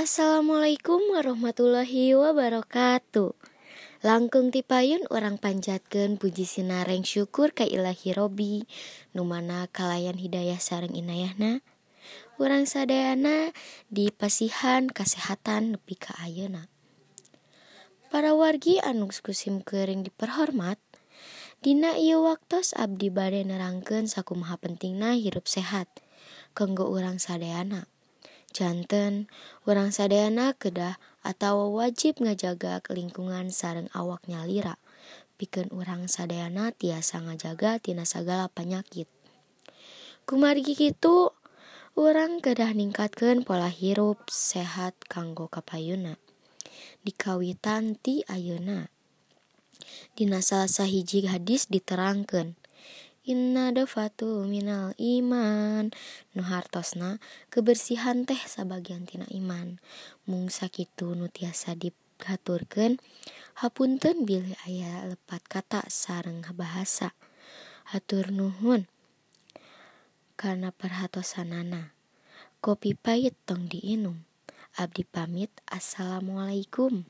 Assalamualaikum warahmatullahi wabarakatuh. Langkung tipayun orang panjatkan puji sinareng syukur ka ilahi Robi numana kalayan hidayah sarang inayahna. Urang sadayana di pasihan kesehatan nepi ka ayeuna. Para wargi anung kusim kering diperhormat Dina ieu waktos abdi bade nerangkeun sakumaha pentingna hirup sehat kanggo urang sadayana. Janten orang sadayana kedah atau wajib ngajaga lingkungan sareng awaknya lira. bikin orang sadayana tiasa ngajaga tina segala penyakit kumargi kitu, orang kedah ningkatkan pola hirup sehat kanggo kapayuna. Dikawitan ti Ayeuna Dina salah sahiji hadis diterangkan Inna dafatu minal iman. Nu hartosna kebersihan teh sabagian tina iman. Mung sakitu nu tiasa dihaturkeun Hapunten bilih aya lepat kata sareng bahasa. Hatur nuhun. Karena perhatosanana Kopi pahit tong diinum. Abdi pamit Assalamualaikum